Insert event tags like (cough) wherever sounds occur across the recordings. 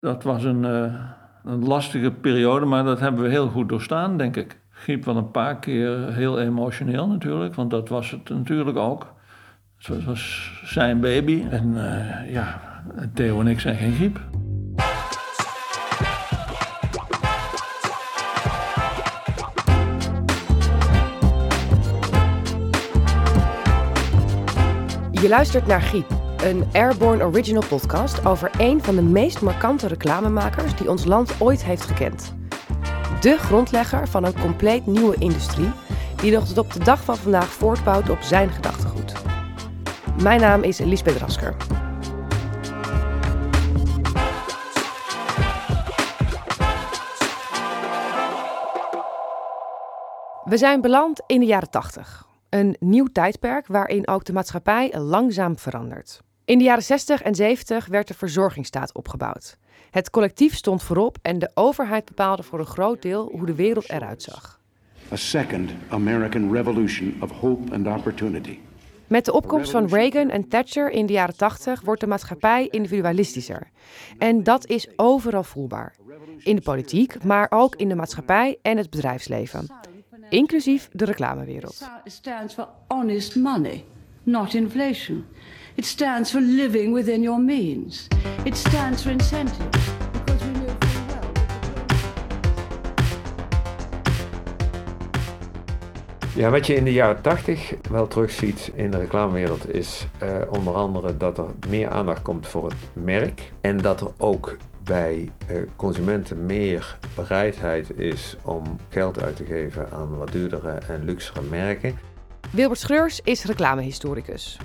Dat was een, uh, een lastige periode, maar dat hebben we heel goed doorstaan, denk ik. Griep wel een paar keer heel emotioneel natuurlijk, want dat was het natuurlijk ook. Het was zijn baby en uh, ja, Theo en ik zijn geen griep. Je luistert naar Griep, een Airborne Original podcast over een van de meest markante reclamemakers die ons land ooit heeft gekend. De grondlegger van een compleet nieuwe industrie die nog tot op de dag van vandaag voortbouwt op zijn gedachtegoed. Mijn naam is Lisbeth Rasker. We zijn beland in de jaren 80. Een nieuw tijdperk waarin ook de maatschappij langzaam verandert. In de jaren 60 en 70 werd de verzorgingsstaat opgebouwd. Het collectief stond voorop en de overheid bepaalde voor een groot deel hoe de wereld eruit zag. A second American revolution of hope and opportunity. Met de opkomst van Reagan en Thatcher in de jaren 80 wordt de maatschappij individualistischer. En dat is overal voelbaar. In de politiek, maar ook in de maatschappij en het bedrijfsleven inclusief de reclamewereld. It stands for honest money, not inflation. It stands for living within your means. It stands for incentives. Ja, wat je in de jaren 80 wel terugziet in de reclamewereld is uh, onder andere dat er meer aandacht komt voor het merk en dat er ook bij eh, consumenten meer bereidheid is om geld uit te geven aan wat duurdere en luxere merken. Wilbert Schreurs is reclamehistoricus.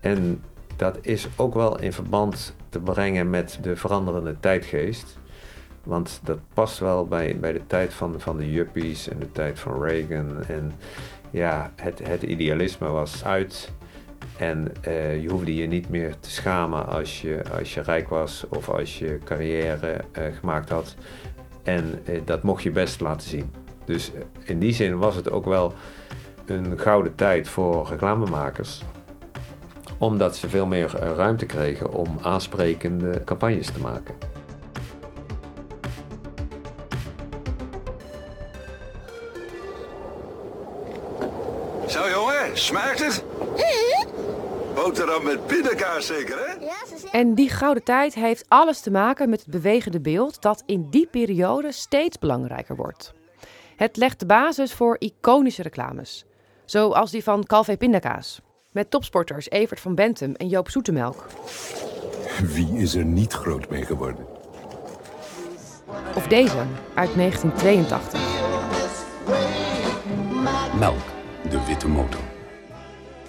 En dat is ook wel in verband te brengen met de veranderende tijdgeest. Want dat past wel bij, bij de tijd van, van de yuppies en de tijd van Reagan. En ja, het, het idealisme was uit. En uh, je hoefde je niet meer te schamen als je, als je rijk was of als je carrière uh, gemaakt had. En uh, dat mocht je best laten zien. Dus in die zin was het ook wel een gouden tijd voor reclamemakers. Omdat ze veel meer ruimte kregen om aansprekende campagnes te maken. Zo jongen, smaakt het? Boterham met pindakaas zeker, hè? En die gouden tijd heeft alles te maken met het bewegende beeld dat in die periode steeds belangrijker wordt. Het legt de basis voor iconische reclames, zoals die van Calvé Pindakaas, met topsporters Evert van Bentum en Joop Zoetemelk. Wie is er niet groot mee geworden? Of deze, uit 1982. Melk, de witte motor.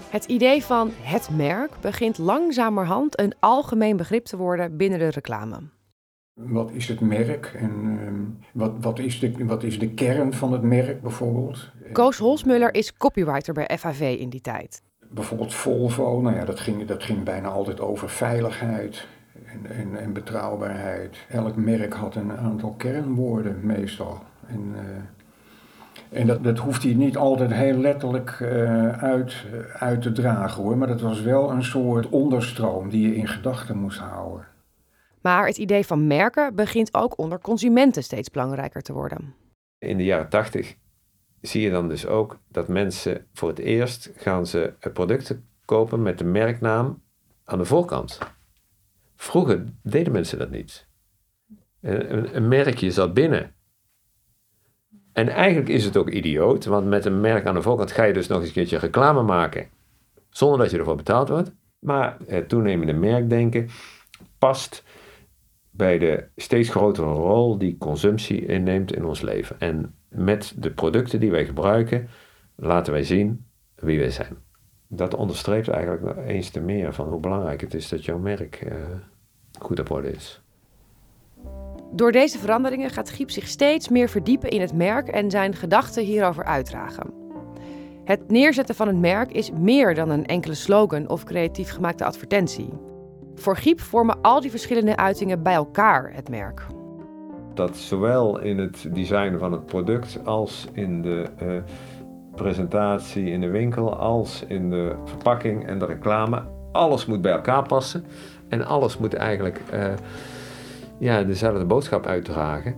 Het idee van het merk begint langzamerhand een algemeen begrip te worden binnen de reclame. Wat is het merk en uh, wat, wat, is de, wat is de kern van het merk bijvoorbeeld? Koos Holsmuller is copywriter bij FAV in die tijd. Bijvoorbeeld Volvo, nou ja, dat, ging, dat ging bijna altijd over veiligheid en, en, en betrouwbaarheid. Elk merk had een aantal kernwoorden meestal. En, uh, en dat, dat hoeft hij niet altijd heel letterlijk uh, uit, uit te dragen hoor. Maar dat was wel een soort onderstroom die je in gedachten moest houden. Maar het idee van merken begint ook onder consumenten steeds belangrijker te worden. In de jaren tachtig zie je dan dus ook dat mensen voor het eerst gaan ze producten kopen met de merknaam aan de voorkant. Vroeger deden mensen dat niet. Een, een merkje zat binnen. En eigenlijk is het ook idioot, want met een merk aan de voorkant ga je dus nog eens een keertje reclame maken. Zonder dat je ervoor betaald wordt. Maar het toenemende merkdenken past bij de steeds grotere rol die consumptie inneemt in ons leven. En met de producten die wij gebruiken, laten wij zien wie wij zijn. Dat onderstreept eigenlijk eens te meer van hoe belangrijk het is dat jouw merk uh, goed op orde is. Door deze veranderingen gaat Giep zich steeds meer verdiepen in het merk en zijn gedachten hierover uitdragen. Het neerzetten van een merk is meer dan een enkele slogan of creatief gemaakte advertentie. Voor Giep vormen al die verschillende uitingen bij elkaar het merk. Dat zowel in het design van het product als in de uh, presentatie in de winkel, als in de verpakking en de reclame, alles moet bij elkaar passen. En alles moet eigenlijk uh, ja, dezelfde boodschap uitdragen.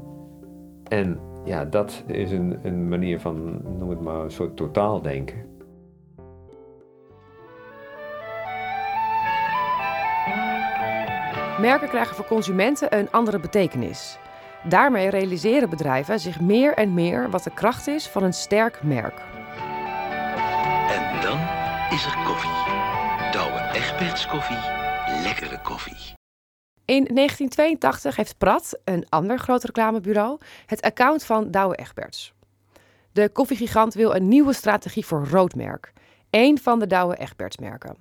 En ja, dat is een, een manier van, noem het maar, een soort totaaldenken. Merken krijgen voor consumenten een andere betekenis. Daarmee realiseren bedrijven zich meer en meer wat de kracht is van een sterk merk. En dan is er koffie. Douwe Egberts koffie. Lekkere koffie. In 1982 heeft Prat, een ander groot reclamebureau, het account van Douwe Egberts. De koffiegigant wil een nieuwe strategie voor roodmerk. Eén van de Douwe Egberts merken.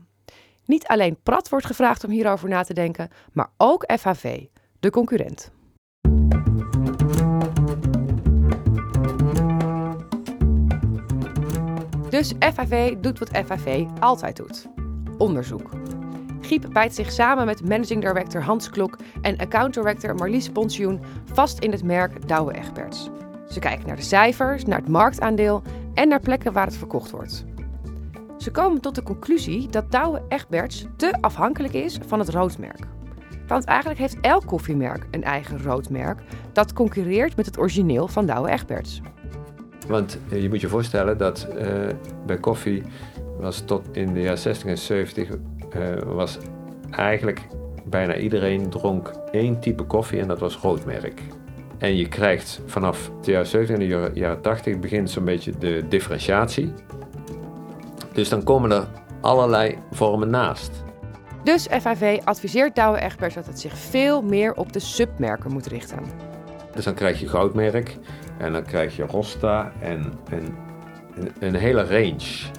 Niet alleen Prat wordt gevraagd om hierover na te denken, maar ook FHV, de concurrent. Dus FHV doet wat FHV altijd doet: onderzoek. Giep bijt zich samen met managing director Hans Klok en account director Marlies Pontioen vast in het merk Douwe Egberts. Ze kijken naar de cijfers, naar het marktaandeel en naar plekken waar het verkocht wordt. Ze komen tot de conclusie dat Douwe Egberts te afhankelijk is van het roodmerk. Want eigenlijk heeft elk koffiemerk een eigen roodmerk dat concurreert met het origineel van Douwe Egberts. Want eh, je moet je voorstellen dat uh, bij koffie was tot in de jaren 60 en 70 uh, was eigenlijk bijna iedereen dronk één type koffie en dat was roodmerk. En je krijgt vanaf de jaren 70 en de jaren 80 begint zo'n beetje de differentiatie. Dus dan komen er allerlei vormen naast. Dus FIV adviseert Douwe Egberts dat het zich veel meer op de submerken moet richten. Dus dan krijg je goudmerk en dan krijg je Rosta en, en een, een hele range.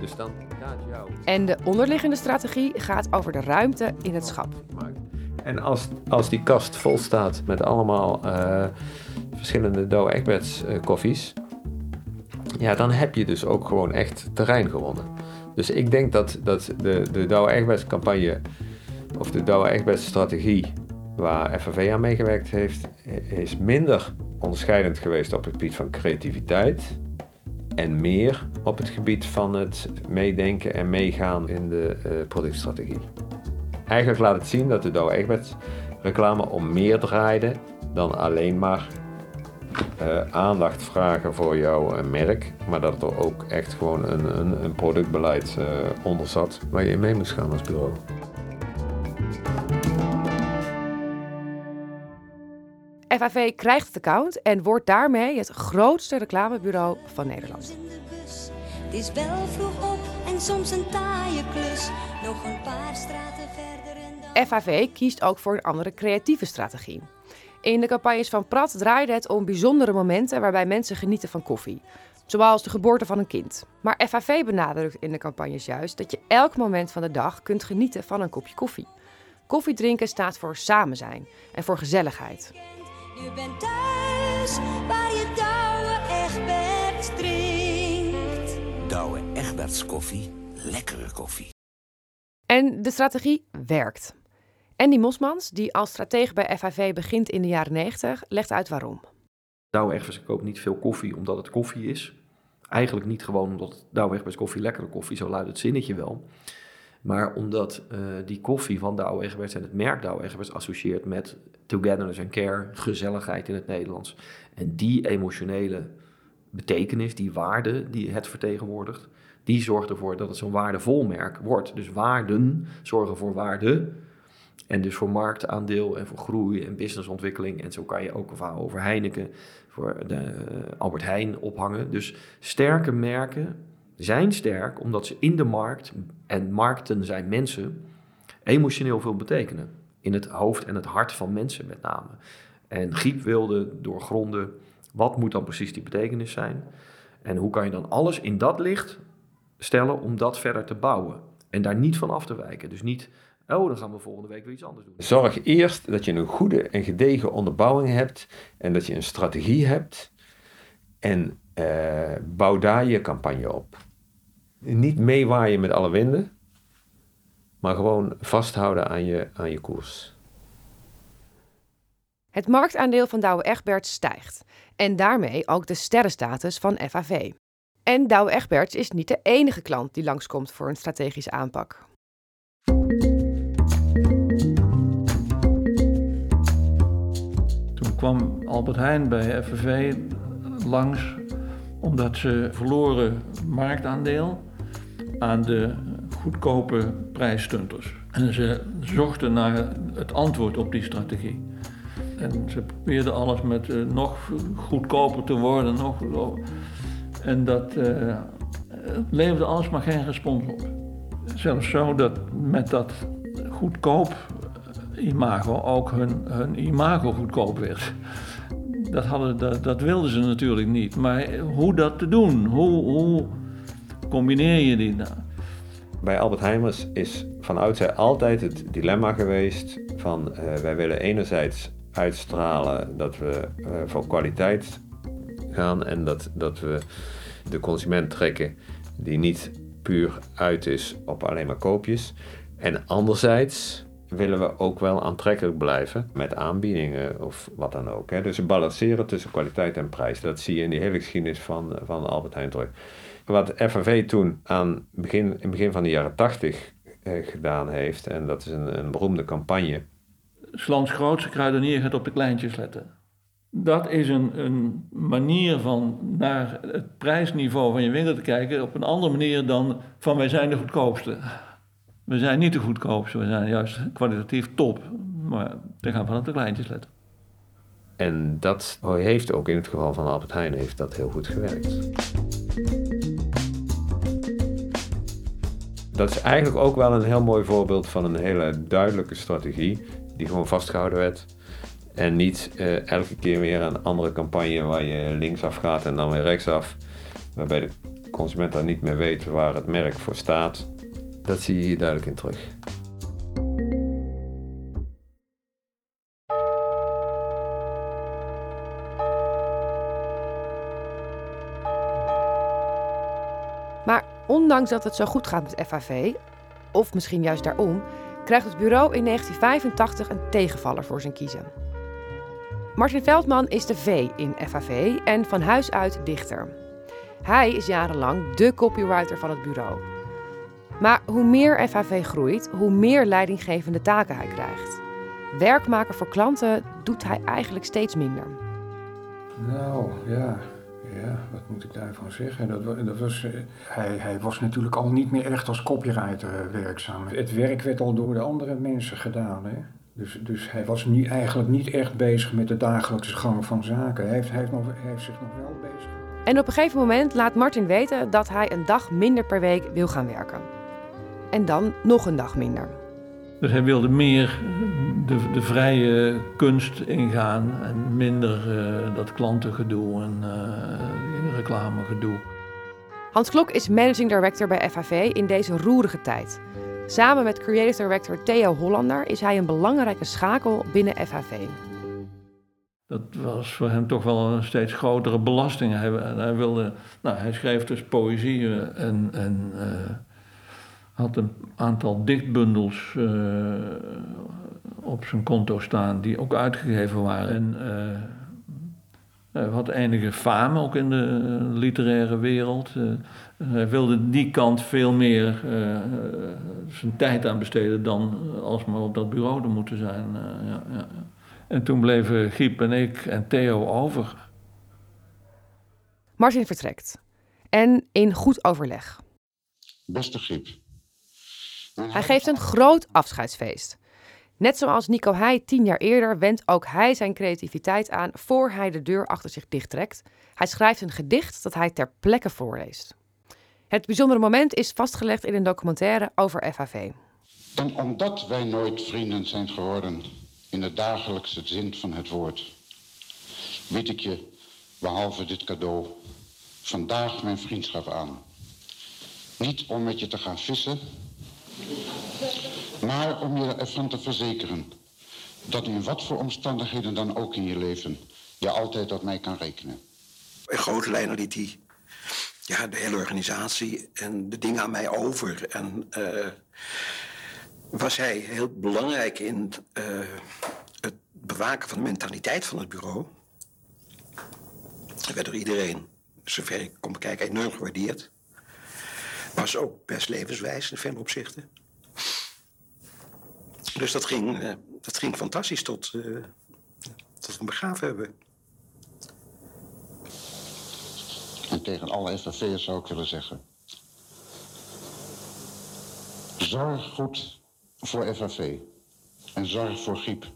Dus dan gaat jouw... En de onderliggende strategie gaat over de ruimte in het schap. En als, als die kast vol staat met allemaal uh, verschillende Douwe Egberts uh, koffies, ja, dan heb je dus ook gewoon echt terrein gewonnen. Dus ik denk dat, dat de, de Douwe Egberts campagne, of de Douwe Egberts strategie, waar FNV aan meegewerkt heeft, is minder onderscheidend geweest op het gebied van creativiteit en meer op het gebied van het meedenken en meegaan in de uh, productstrategie. Eigenlijk laat het zien dat de Douwe Egberts reclame om meer draaide dan alleen maar uh, aandacht vragen voor jouw uh, merk, maar dat er ook echt gewoon een, een, een productbeleid onder zat waar je in mee moest gaan als bureau. FAV krijgt het account en wordt daarmee het grootste reclamebureau van Nederland. Het is wel vroeg op en soms een taaie klus. Nog een paar straten verder en dan... FAV kiest ook voor een andere creatieve strategie. In de campagnes van Prat draaide het om bijzondere momenten waarbij mensen genieten van koffie. Zoals de geboorte van een kind. Maar FAV benadrukt in de campagnes juist dat je elk moment van de dag kunt genieten van een kopje koffie. Koffiedrinken staat voor samen zijn en voor gezelligheid. Je bent thuis waar je Douwe Egberts drinkt. Douwe Egberts koffie, lekkere koffie. En de strategie werkt. Andy Mosmans, die als stratege bij FIV begint in de jaren 90, legt uit waarom. Douwe Egberts koopt niet veel koffie omdat het koffie is. Eigenlijk niet gewoon omdat Douwe Egberts koffie lekkere koffie, zo luidt het zinnetje wel. Maar omdat uh, die koffie van Douwe Egberts en het merk Douwe Egberts associeert met togetherness and care, gezelligheid in het Nederlands. En die emotionele betekenis, die waarde die het vertegenwoordigt, die zorgt ervoor dat het zo'n waardevol merk wordt. Dus waarden zorgen voor waarde en dus voor marktaandeel en voor groei en businessontwikkeling. En zo kan je ook een verhaal over Heineken, voor de Albert Heijn ophangen. Dus sterke merken zijn sterk omdat ze in de markt, en markten zijn mensen, emotioneel veel betekenen. In het hoofd en het hart van mensen met name. En Giep wilde doorgronden, wat moet dan precies die betekenis zijn? En hoe kan je dan alles in dat licht stellen om dat verder te bouwen? En daar niet van af te wijken. Dus niet, oh, dan gaan we volgende week weer iets anders doen. Zorg eerst dat je een goede en gedegen onderbouwing hebt en dat je een strategie hebt. En uh, bouw daar je campagne op. Niet meewaaien met alle winden, maar gewoon vasthouden aan je, aan je koers. Het marktaandeel van Douwe Egberts stijgt en daarmee ook de sterrenstatus van FAV. En Douwe Egberts is niet de enige klant die langskomt voor een strategische aanpak. kwam Albert Heijn bij FNV langs omdat ze verloren marktaandeel aan de goedkope prijsstunters. En ze zochten naar het antwoord op die strategie. En ze probeerden alles met uh, nog goedkoper te worden. Nog, en dat uh, leverde alles maar geen respons op. Zelfs zo dat met dat goedkoop imago ook hun, hun imago goedkoop werd. Dat, hadden, dat, dat wilden ze natuurlijk niet. Maar hoe dat te doen? Hoe, hoe combineer je die nou? Bij Albert Heijmers is van oudsher altijd het dilemma geweest van uh, wij willen enerzijds uitstralen dat we uh, voor kwaliteit gaan en dat, dat we de consument trekken die niet puur uit is op alleen maar koopjes. En anderzijds willen we ook wel aantrekkelijk blijven met aanbiedingen of wat dan ook. Hè. Dus balanceren tussen kwaliteit en prijs. Dat zie je in die hele geschiedenis van, van Albert Heijn terug. Wat FNV toen aan begin, in het begin van de jaren tachtig eh, gedaan heeft, en dat is een, een beroemde campagne. Slans grootste kruidenier gaat op de kleintjes letten. Dat is een, een manier van naar het prijsniveau van je winkel te kijken op een andere manier dan van wij zijn de goedkoopste. We zijn niet de goedkoopste, we zijn juist kwalitatief top. Maar we gaan van op de kleintjes letten. En dat heeft ook in het geval van Albert Heijn heeft dat heel goed gewerkt. Dat is eigenlijk ook wel een heel mooi voorbeeld van een hele duidelijke strategie die gewoon vastgehouden werd. En niet uh, elke keer weer een andere campagne waar je linksaf gaat en dan weer rechtsaf. Waarbij de consument dan niet meer weet waar het merk voor staat. Dat zie je hier duidelijk in terug. Ondanks dat het zo goed gaat met FAV, of misschien juist daarom, krijgt het bureau in 1985 een tegenvaller voor zijn kiezen. Martin Veldman is de V in FAV en van huis uit dichter. Hij is jarenlang de copywriter van het bureau. Maar hoe meer FAV groeit, hoe meer leidinggevende taken hij krijgt. Werk maken voor klanten doet hij eigenlijk steeds minder. Nou ja, ja wat moet ik daarvan zeggen? Dat, dat was, eh, hij, hij was natuurlijk al niet meer echt als copywriter eh, werkzaam. Het werk werd al door de andere mensen gedaan. Hè? Dus, dus hij was niet, eigenlijk niet echt bezig met de dagelijkse gang van zaken. Hij heeft, hij heeft, nog, hij heeft zich nog wel bezig. En op een gegeven moment laat Martin weten dat hij een dag minder per week wil gaan werken. En dan nog een dag minder. Dus hij wilde meer de, de vrije kunst ingaan en minder uh, dat klantengedoe en uh, reclamegedoe. Hans Klok is managing director bij FAV in deze roerige tijd. Samen met creative director Theo Hollander is hij een belangrijke schakel binnen FAV. Dat was voor hem toch wel een steeds grotere belasting. Hij, hij wilde, nou, hij schreef dus poëzie eh, en, en uh, had een aantal dichtbundels uh, op zijn konto staan die ook uitgegeven waren. En hij had enige faam ook in de literaire wereld. Hij wilde die kant veel meer zijn tijd aan besteden dan alsmaar op dat bureau te moeten zijn. ja, ja. En toen bleven Giep en ik en Theo over. Martin vertrekt. En in goed overleg. Beste Giep. Hij geeft een groot afscheidsfeest. Net zoals Nico Heij tien jaar eerder wendt ook hij zijn creativiteit aan voor hij de deur achter zich dichttrekt. Hij schrijft een gedicht dat hij ter plekke voorleest. Het bijzondere moment is vastgelegd in een documentaire over FAV. En omdat wij nooit vrienden zijn geworden, in de dagelijkse zin van het woord, bied ik je, behalve dit cadeau, vandaag mijn vriendschap aan. Niet om met je te gaan vissen, maar om je ervan te verzekeren dat in wat voor omstandigheden dan ook in je leven je altijd op mij kan rekenen. In grote lijnen liet hij ja, de hele organisatie en de dingen aan mij over. En uh, was hij heel belangrijk in uh, het bewaken van de mentaliteit van het bureau. Hij werd door iedereen, zover ik kon bekijken, enorm gewaardeerd. Was ook best levenswijs in veel opzichten. Dus dat ging, uh, dat ging fantastisch tot, uh, tot van begraven hebben. En tegen alle FNV'ers zou ik willen zeggen... Zorg goed voor FNV. En zorg voor Giep.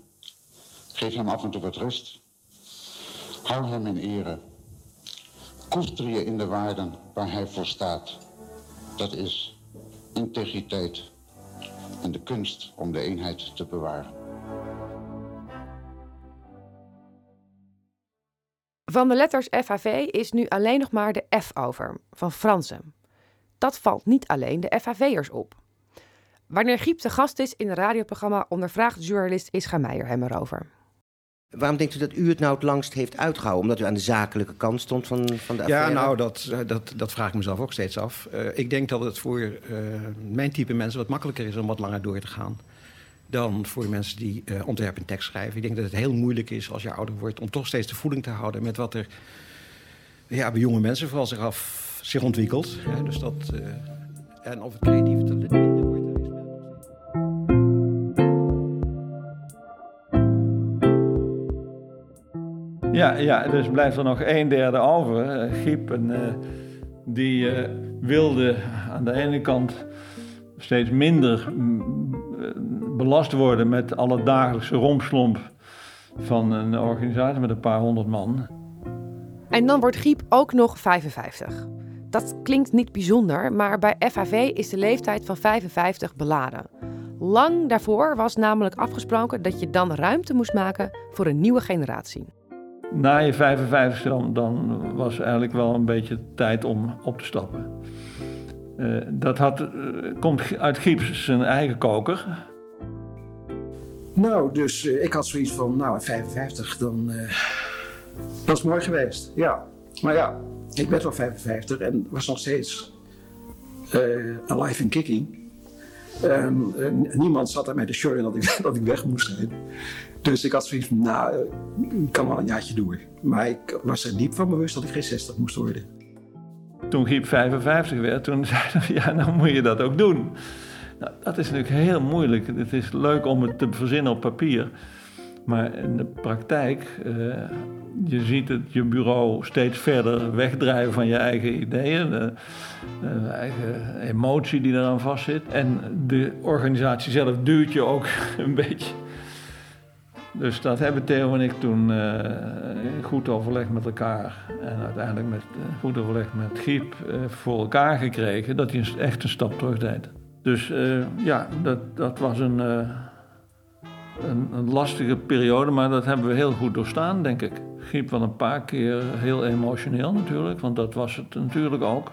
Geef hem af en toe wat rust. Hou hem in ere. Koester je in de waarden waar hij voor staat. Dat is integriteit en de kunst om de eenheid te bewaren. Van de letters FAV is nu alleen nog maar de F over, van Fransen. Dat valt niet alleen de FAV'ers op. Wanneer Giep te gast is in een radioprogramma, ondervraagt journalist Ischa Meijer hem erover. Waarom denkt u dat u het nou het langst heeft uitgehouden? Omdat u aan de zakelijke kant stond van, van de affaire? Ja, nou, dat, eh, dat, dat vraag ik mezelf ook steeds af. Uh, ik denk dat het voor uh, mijn type mensen wat makkelijker is om wat langer door te gaan... dan voor mensen die uh, ontwerp en tekst schrijven. Ik denk dat het heel moeilijk is als je ouder wordt... om toch steeds de voeding te houden met wat er ja, bij jonge mensen vooral zich, af, zich ontwikkelt. Ja, dus dat, en of het creatief talent Ja, ja, dus blijft er nog een derde over. Uh, Giep, en, uh, die uh, wilde aan de ene kant steeds minder belast worden met alle dagelijkse rompslomp van een organisatie met een paar honderd man. En dan wordt Giep ook nog 55. Dat klinkt niet bijzonder, maar bij FHV is de leeftijd van 55 beladen. Lang daarvoor was namelijk afgesproken dat je dan ruimte moest maken voor een nieuwe generatie na je 55 dan, dan was eigenlijk wel een beetje tijd om op te stappen. Uh, dat had, uh, komt uit Giep's zijn eigen koker. Nou, dus uh, ik had zoiets van, nou, 55, dan. dat is mooi geweest, ja. Maar ja, ik werd wel 55 en was nog steeds alive and kicking. niemand zat aan mij de show dat ik, (laughs) dat ik weg moest zijn. Dus ik had zoiets van, nou, ik kan wel een jaartje door. Maar ik was er diep van bewust dat ik geen 60 moest worden. Toen Giep 55 werd, toen (laughs) zei hij, ja, nou moet je dat ook doen. Nou, dat is natuurlijk heel moeilijk. Het is leuk om het te verzinnen op papier. Maar in de praktijk, uh, je ziet het je bureau steeds verder wegdrijven van je eigen ideeën, de, de eigen emotie die eraan vastzit. En de organisatie zelf duwt je ook (laughs) een beetje dus dat hebben Theo en ik toen uh, goed overleg met elkaar en uiteindelijk met uh, goed overleg met Giep uh, voor elkaar gekregen dat hij echt een stap terug deed. Dus ja, dat, dat was een, een, een, lastige periode, maar dat hebben we heel goed doorstaan, denk ik. Giep wel een paar keer heel emotioneel natuurlijk, want dat was het natuurlijk ook.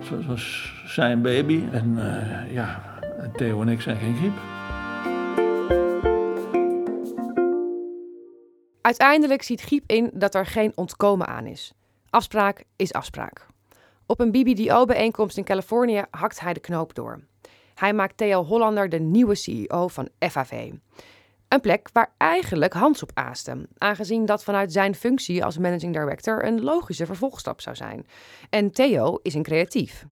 Het was zijn baby en ja, Theo en ik zijn geen Giep. Uiteindelijk ziet Giep in dat er geen ontkomen aan is. Afspraak is afspraak. Op een BBDO-bijeenkomst in Californië hakt hij de knoop door. Hij maakt Theo Hollander de nieuwe CEO van FAV. Een plek waar eigenlijk Hans op aaste, aangezien dat vanuit zijn functie als managing director een logische vervolgstap zou zijn. En Theo is een creatief.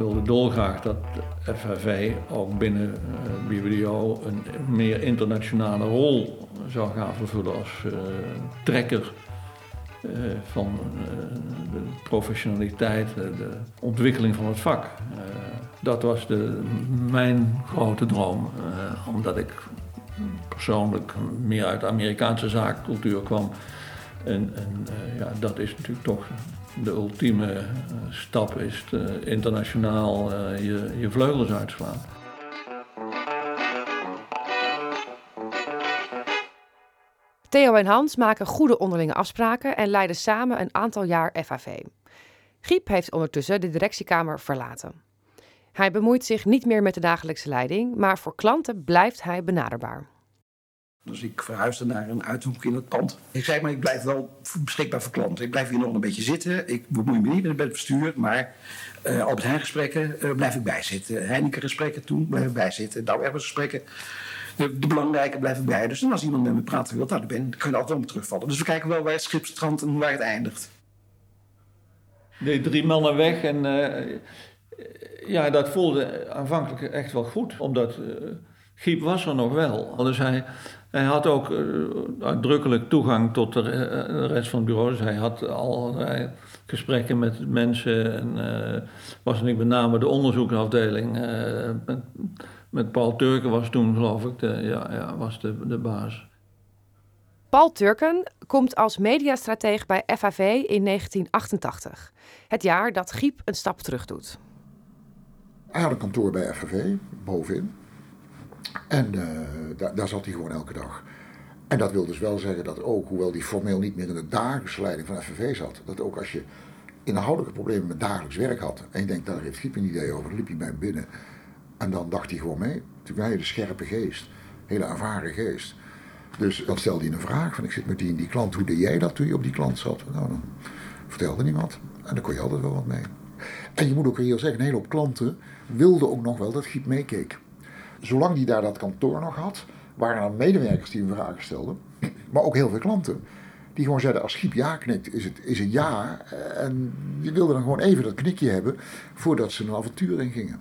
wilde dolgraag dat FHV ook binnen BBDO een meer internationale rol zou gaan vervullen als uh, trekker uh, van de professionaliteit, de ontwikkeling van het vak. dat was de, mijn grote droom, omdat ik persoonlijk meer uit de Amerikaanse zaakcultuur kwam. En, en ja, dat is natuurlijk toch de ultieme eh, stap is internationaal eh, je, je vleugels uitslaan. Theo en Hans maken goede onderlinge afspraken en leiden samen een aantal jaar FAV. Giep heeft ondertussen de directiekamer verlaten. Hij bemoeit zich niet meer met de dagelijkse leiding, maar voor klanten blijft hij benaderbaar. Dus ik verhuisde naar een uithoek in het pand. Ik zei, maar ik blijf wel beschikbaar voor klanten. Ik blijf hier nog een beetje zitten. Ik bemoei me niet met het bestuur, maar uh, Albert Heijn gesprekken uh, blijf ik bijzitten. Heineken gesprekken toen blijf ik bijzitten. Douwe Ebbers gesprekken, de, de, belangrijke blijf ik bij. Dus als iemand met me praten wil, nou, dan, ben, kun je altijd om terugvallen. Dus we kijken wel waar het schip en waar het eindigt. De drie mannen weg en... Uh Ja, dat voelde aanvankelijk echt wel goed, omdat Giep was er nog wel. Dus hij, hij had ook uh, uitdrukkelijk toegang tot de, de, rest van het bureau. Dus hij had allerlei gesprekken met mensen en uh, was niet met name de onderzoeksafdeling. Met, met, Paul Turken was toen, geloof ik, de, ja, ja, was de, de baas. Paul Turken komt als mediastrateeg bij FAV in 1988. Het jaar dat Giep een stap terug doet. Hij had een kantoor bij FAV, bovenin. En uh, daar, zat hij gewoon elke dag. En dat wil dus wel zeggen dat ook, hoewel hij formeel niet meer in de dagelijkse leiding van FNV zat, dat ook als je inhoudelijke problemen met dagelijks werk had en je denkt, daar heeft Giep een idee over, dan liep hij hem binnen en dan dacht hij gewoon mee. Toen een hele scherpe geest, hele ervaren geest. Dus dan stelde hij een vraag van ik zit met die en die klant, hoe deed jij dat toen je op die klant zat? Nou, dan vertelde wat en dan kon je altijd wel wat mee. En je moet ook heel zeggen, een hele hoop klanten wilden ook nog wel dat Giep meekeek. Zolang hij daar dat kantoor nog had, waren er medewerkers die hem vragen stelden, (clears throat) maar ook heel veel klanten. Die gewoon zeiden, als Giep ja knikt, is het, is het ja. En die wilden dan gewoon even dat knikje hebben voordat ze een avontuur in gingen.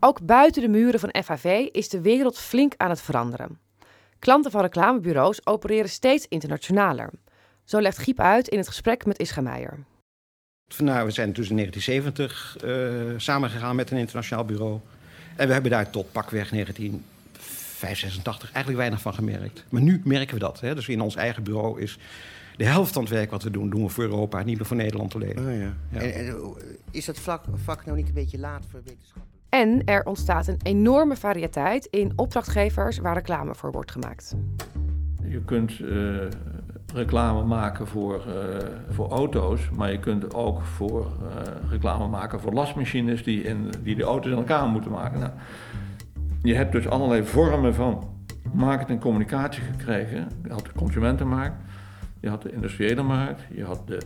Ook buiten de muren van FAV is de wereld flink aan het veranderen. Klanten van reclamebureaus opereren steeds internationaler. Zo legt Giep uit in het gesprek met Ischa Meijer. Nou, we zijn dus in 1970 uh, samengegaan met een internationaal bureau. En we hebben daar tot pakweg 1985 eigenlijk weinig van gemerkt. Maar nu merken we dat. Hè? Dus in ons eigen bureau is de helft van het werk wat we doen, doen we voor Europa, niet meer voor Nederland alleen. Oh, ja. Ja. En, en, is dat vlak, vak nou niet een beetje laat voor wetenschap? En er ontstaat een enorme variëteit in opdrachtgevers waar reclame voor wordt gemaakt. Je kunt uh, reclame maken voor, uh, voor auto's, maar je kunt ook voor uh, reclame maken voor lasmachines die, in, die de auto's in elkaar moeten maken. Nou, je hebt dus allerlei vormen van marketing en communicatie gekregen. Je had de consumentenmarkt, je had de industriële markt, je had de,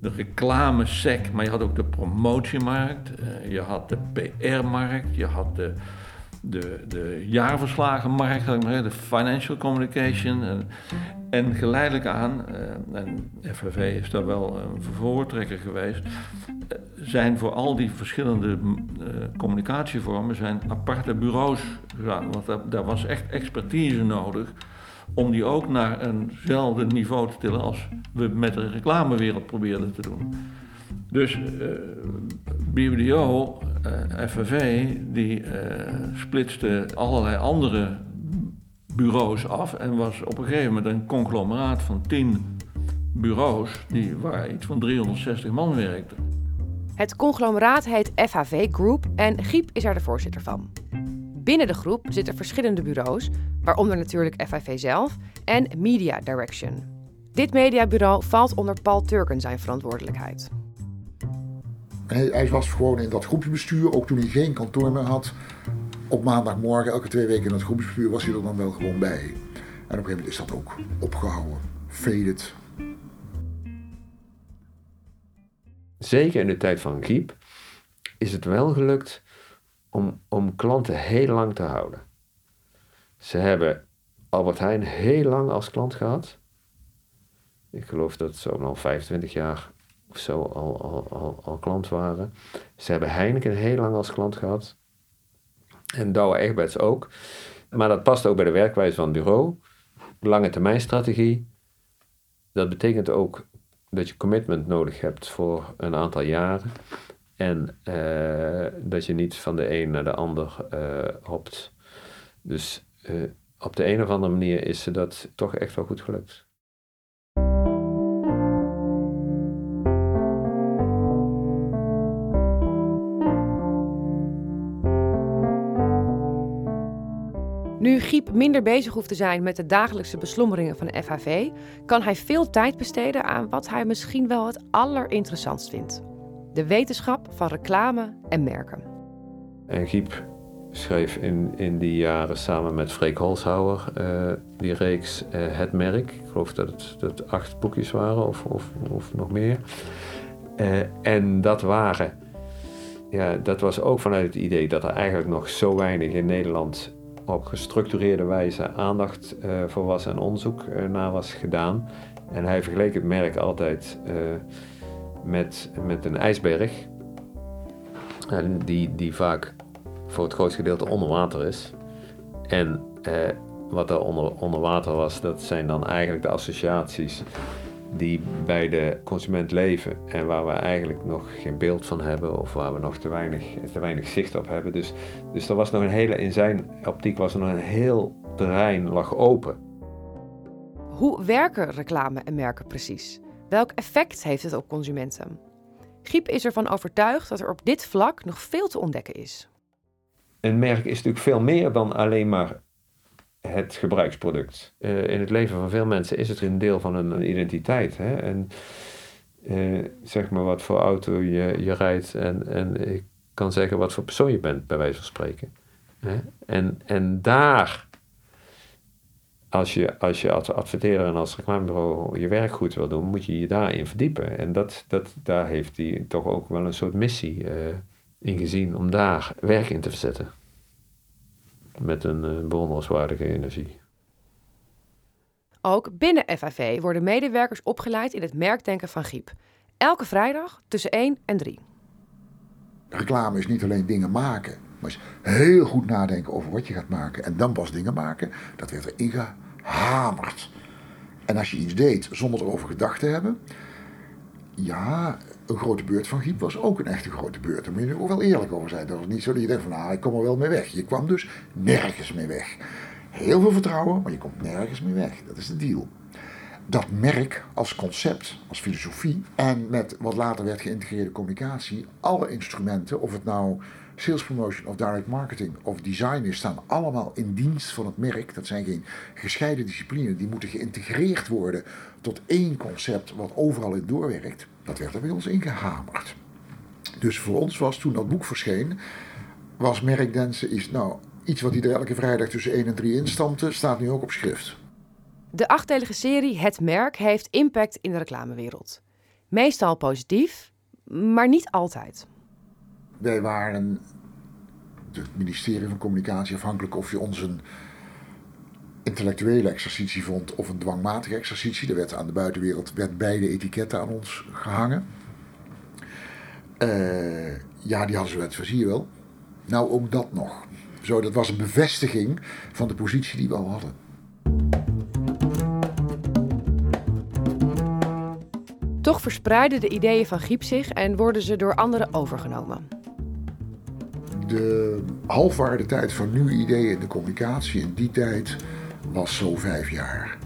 de reclamesec, maar je had ook de promotiemarkt, uh, je had de PR-markt, je had de, de, de jaarverslagenmarkt, de financial communication. En, en geleidelijk aan, uh, en FVV is daar wel een voortrekker geweest, uh, zijn voor al die verschillende communicatievormen zijn aparte bureaus gegaan. Want daar, was echt expertise nodig om die ook naar eenzelfde niveau te tillen als we met de reclamewereld probeerden te doen. Dus uh, BBDO, FNV, die uh, splitste allerlei andere bureaus af en was op een gegeven moment een conglomeraat van tien bureaus die, waar iets van 360 man werkte. Het conglomeraat heet FHV Group en Giep is er de voorzitter van. Binnen de groep zitten verschillende bureaus, waaronder natuurlijk FIV zelf en Media Direction. Dit mediabureau valt onder Paul Turken zijn verantwoordelijkheid. Hij, hij was gewoon in dat groepsbestuur, ook toen hij geen kantoor meer had. Op maandagmorgen, elke twee weken in het groepsbestuur, was hij er dan wel gewoon bij. En op een gegeven moment is dat ook opgehouden. Faded. Zeker in de tijd van Giep is het wel gelukt om, om klanten heel lang te houden. Ze hebben Albert Heijn heel lang als klant gehad. Ik geloof dat ze al 25 jaar of zo al, al, al, al klant waren. Ze hebben Heineken heel lang als klant gehad. En Douwe Egberts ook. Maar dat past ook bij de werkwijze van het bureau. Lange termijn strategie. Dat betekent ook dat je commitment nodig hebt voor een aantal jaren. En uh, dat je niet van de een naar de ander uh, hopt. Dus uh, op de een of andere manier is ze dat toch echt wel goed gelukt. Nu Giep minder bezig hoeft te zijn met de dagelijkse beslommeringen van de FHV, kan hij veel tijd besteden aan wat hij misschien wel het allerinteressantst vindt: de wetenschap van reclame en merken. En Giep schreef in, in die jaren samen met Freek Holshouwer uh, die reeks uh, Het Merk. Ik geloof dat het, dat acht boekjes waren of, of, of nog meer. Uh, en dat waren, ja, dat was ook vanuit het idee dat er eigenlijk nog zo weinig in Nederland op gestructureerde wijze aandacht voor was en onderzoek naar was gedaan. En hij vergeleek het merk altijd met, met een ijsberg. Die, die vaak voor het grootste gedeelte onder water is. En eh, wat er onder, onder water was, dat zijn dan eigenlijk de associaties die bij de consument leven en waar we eigenlijk nog geen beeld van hebben of waar we nog te weinig, te weinig zicht op hebben. Dus, dus er was nog een hele, in zijn optiek was er nog een heel terrein lag open. Hoe werken reclame en merken precies? Welk effect heeft het op consumenten? Giep is ervan overtuigd dat er op dit vlak nog veel te ontdekken is. Een merk is natuurlijk veel meer dan alleen maar het gebruiksproduct. Uh, in het leven van veel mensen is het een deel van hun identiteit. Hè? En uh, zeg maar wat voor auto je, je rijdt en, en ik kan zeggen wat voor persoon je bent, bij wijze van spreken. Hè? En, en daar, als je, als je als adverteerder en als reclamebureau je werk goed wil doen, moet je je daarin verdiepen. En dat, dat, daar heeft hij toch ook wel een soort missie uh, in gezien om daar werk in te verzetten met een uh, bewonderenswaardige energie. Ook binnen FAV worden medewerkers opgeleid in het merkdenken van Giep. Elke vrijdag tussen 1 en 3. Reclame is niet alleen dingen maken, maar is heel goed nadenken over wat je gaat maken en dan pas dingen maken. Dat werd erin gehamerd. En als je iets deed zonder erover gedacht te hebben, ja, een grote beurt van Giep was ook een echte grote beurt. Daar moet je ook wel eerlijk over zijn. Dat was niet zo dat je denkt van, nou, ik kom er wel mee weg. Je kwam dus nergens mee weg. Heel veel vertrouwen, maar je komt nergens mee weg. Dat is de deal. Dat merk als concept, als filosofie en met wat later werd geïntegreerde communicatie, alle instrumenten, of het nou sales promotion of direct marketing of design is, staan allemaal in dienst van het merk. Dat zijn geen gescheiden disciplines, die moeten geïntegreerd worden tot één concept wat overal in doorwerkt. Dat werd er bij ons ingehamerd. Dus voor ons was toen dat boek verscheen, was merkdansen is nou iets wat er elke vrijdag tussen 1 en 3 instampte, staat nu ook op schrift. De achtdelige serie Het Merk heeft impact in de reclamewereld. Meestal positief, maar niet altijd. Wij waren het ministerie van Communicatie afhankelijk of je ons een intellectuele exercitie vond of een dwangmatige exercitie. Er werd aan de buitenwereld werd beide etiketten aan ons gehangen. Uh, ja, die hadden ze het zie je wel. Nou, ook dat nog. Zo, dat was een bevestiging van de positie die we al hadden. Toch verspreiden de ideeën van Giep zich en worden ze door anderen overgenomen. De halfwaardetijd van nieuwe ideeën in de communicatie in die tijd was zo vijf jaar.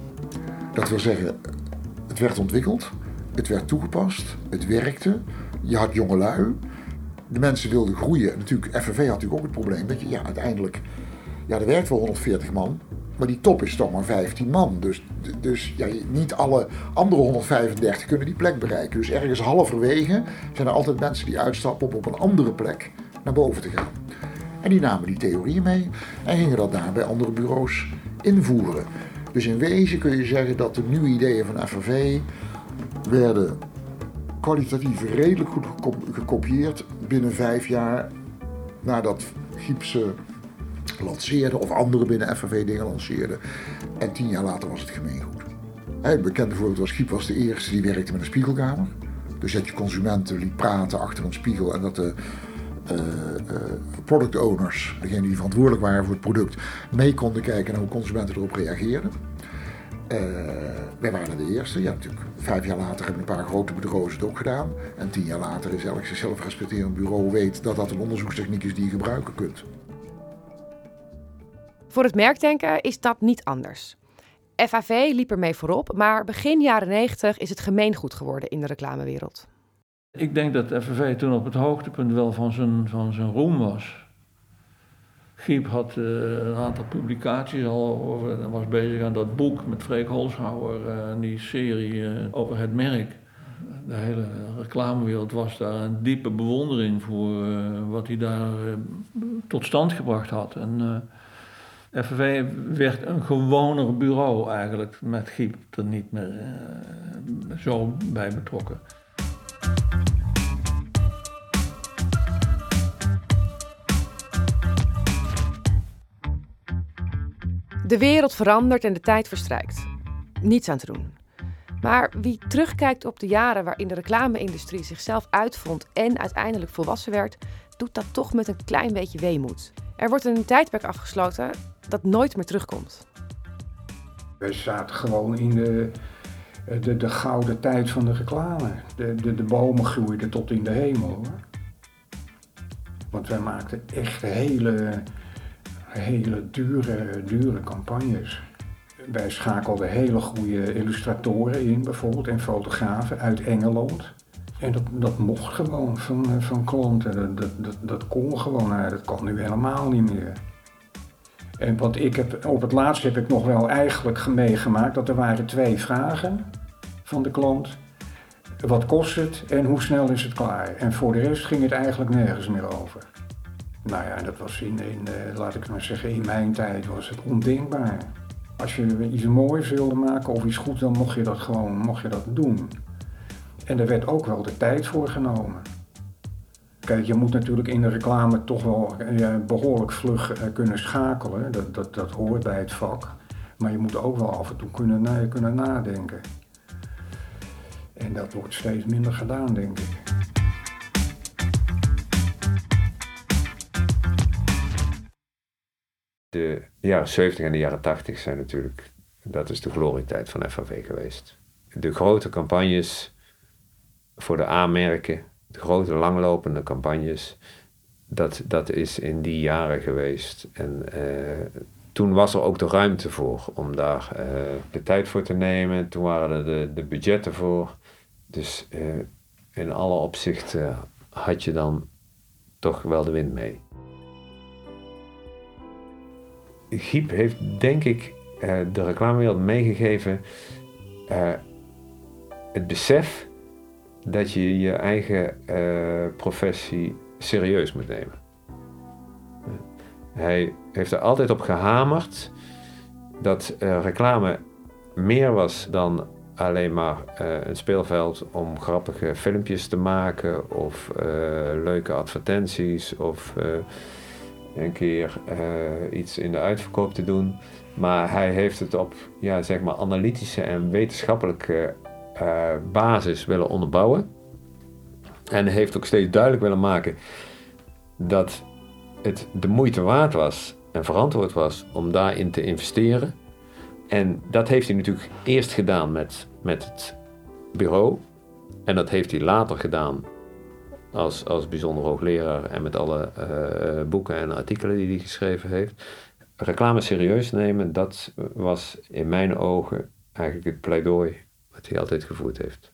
Dat wil zeggen, het werd ontwikkeld, het werd toegepast, het werkte. Je had jongelui, de mensen wilden groeien. Natuurlijk, FNV had natuurlijk ook het probleem dat je ja, uiteindelijk, ja, er werkt wel 140 man, maar die top is toch maar 15 man. Dus, dus ja, niet alle andere 135 kunnen die plek bereiken. Dus ergens halverwege zijn er altijd mensen die uitstappen om op een andere plek naar boven te gaan. En die namen die theorieën mee en gingen dat daar bij andere bureaus invoeren. Dus in wezen kun je zeggen dat de nieuwe ideeën van FNV werden kwalitatief redelijk goed gekopieerd binnen vijf jaar nadat Giepse lanceerde of anderen binnen FNV dingen lanceerden. En tien jaar later was het gemeengoed. Het bekende voorbeeld was Giep was de eerste die werkte met een spiegelkamer. Dus dat je consumenten liet praten achter een spiegel en dat de uh, product owners, degenen die verantwoordelijk waren voor het product, mee konden kijken naar hoe consumenten erop reageerden. Uh, wij waren de eerste. Ja, natuurlijk. Vijf jaar later hebben een paar grote bureaus het ook gedaan. En tien jaar later is elk zichzelf respecterend bureau weet dat dat een onderzoekstechniek is die je gebruiken kunt. Voor het merkdenken is dat niet anders. FAV liep ermee voorop, maar begin jaren 90 is het gemeengoed geworden in de reclamewereld. Ik denk dat FNV toen op het hoogtepunt wel van zijn, van zijn roem was. Giep had uh, een aantal publicaties al over, was bezig aan dat boek met Freek Holshouwer, uh, die serie uh, over het merk. De hele reclamewereld was daar een diepe bewondering voor wat hij daar tot stand gebracht had. En FNV werd een gewoner bureau eigenlijk, met Giep er niet meer zo bij betrokken. De wereld verandert en de tijd verstrijkt. Niets aan te doen. Maar wie terugkijkt op de jaren waarin de reclame-industrie zichzelf uitvond en uiteindelijk volwassen werd, doet dat toch met een klein beetje weemoed. Er wordt een tijdperk afgesloten dat nooit meer terugkomt. We zaten gewoon in de, de, de gouden tijd van de reclame. De, de, de bomen groeiden tot in de hemel. Want wij maakten echt hele, hele dure, dure campagnes. Wij schakelden hele goede illustratoren in, bijvoorbeeld, en fotografen uit Engeland. En dat, dat mocht gewoon van, van klanten. Dat, dat, dat, dat kon gewoon. Nou, dat kan nu helemaal niet meer. En wat ik heb, op het laatst heb ik nog wel eigenlijk meegemaakt dat er waren twee vragen van de klant. Wat kost het en hoe snel is het klaar? En voor de rest ging het eigenlijk nergens meer over. Nou ja, dat was in, in eh, laat ik maar zeggen, in mijn tijd was het ondenkbaar. Als je iets moois wilde maken of iets goed, dan mocht je dat gewoon mocht je dat doen. En er werd ook wel de tijd voor genomen. Kijk, je moet natuurlijk in de reclame toch wel ja, behoorlijk vlug uh, kunnen schakelen. Dat, dat, dat hoort bij het vak. Maar je moet ook wel af en toe kunnen, kunnen nadenken. En dat wordt steeds minder gedaan, denk ik. De jaren 70 en de jaren 80 zijn natuurlijk, dat is de glorietijd van FAV geweest. De grote campagnes voor de A-merken, grote langlopende campagnes, dat, dat is in die jaren geweest. En uh, toen was er ook de ruimte voor om daar uh, de tijd voor te nemen. Toen waren er de, de budgetten voor. Dus uh, in alle opzichten had je dan toch wel de wind mee. Giep heeft denk ik de reclamewereld meegegeven het besef dat je je eigen uh, professie serieus moet nemen. Hij heeft er altijd op gehamerd dat uh, reclame meer was dan alleen maar uh, een speelveld om grappige filmpjes te maken of leuke advertenties of een keer iets in de uitverkoop te doen. Maar hij heeft het op ja, zeg maar analytische en wetenschappelijke uh, basis willen onderbouwen. En heeft ook steeds duidelijk willen maken dat het de moeite waard was en verantwoord was om daarin te investeren. En dat heeft hij natuurlijk eerst gedaan met, met het bureau. En dat heeft hij later gedaan als, als bijzonder hoogleraar en met alle uh, boeken en artikelen die hij geschreven heeft. Reclame serieus nemen, dat was in mijn ogen eigenlijk het pleidooi wat hij altijd gevoerd heeft.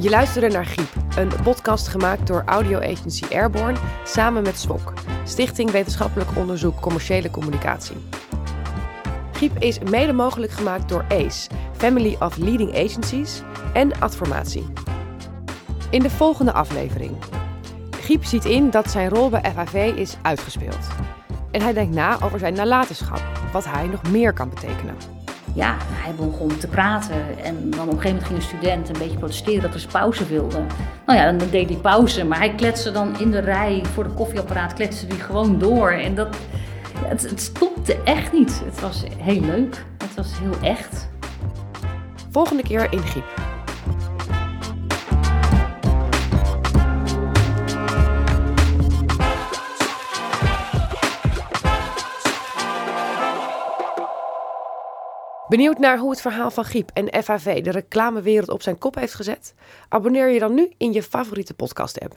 Je luisterde naar Giep, een podcast gemaakt door audio agency Airborne samen met SWOC, Stichting Wetenschappelijk Onderzoek Commerciële Communicatie. Giep is mede mogelijk gemaakt door ACE, Family of Leading Agencies en Adformatie. In de volgende aflevering. Giep ziet in dat zijn rol bij FAV is uitgespeeld. En hij denkt na over zijn nalatenschap, wat hij nog meer kan betekenen. Ja, hij begon te praten en dan op een gegeven moment ging een student een beetje protesteren dat er pauze wilde. Nou ja, dan deed hij pauze, maar hij kletste dan in de rij voor de koffieapparaat, kletste hij gewoon door. En dat, het, stopte echt niet. Het was heel leuk, het was heel echt. Volgende keer in Giep. Benieuwd naar hoe het verhaal van Giep en FAV de reclamewereld op zijn kop heeft gezet? Abonneer je dan nu in je favoriete podcast-app.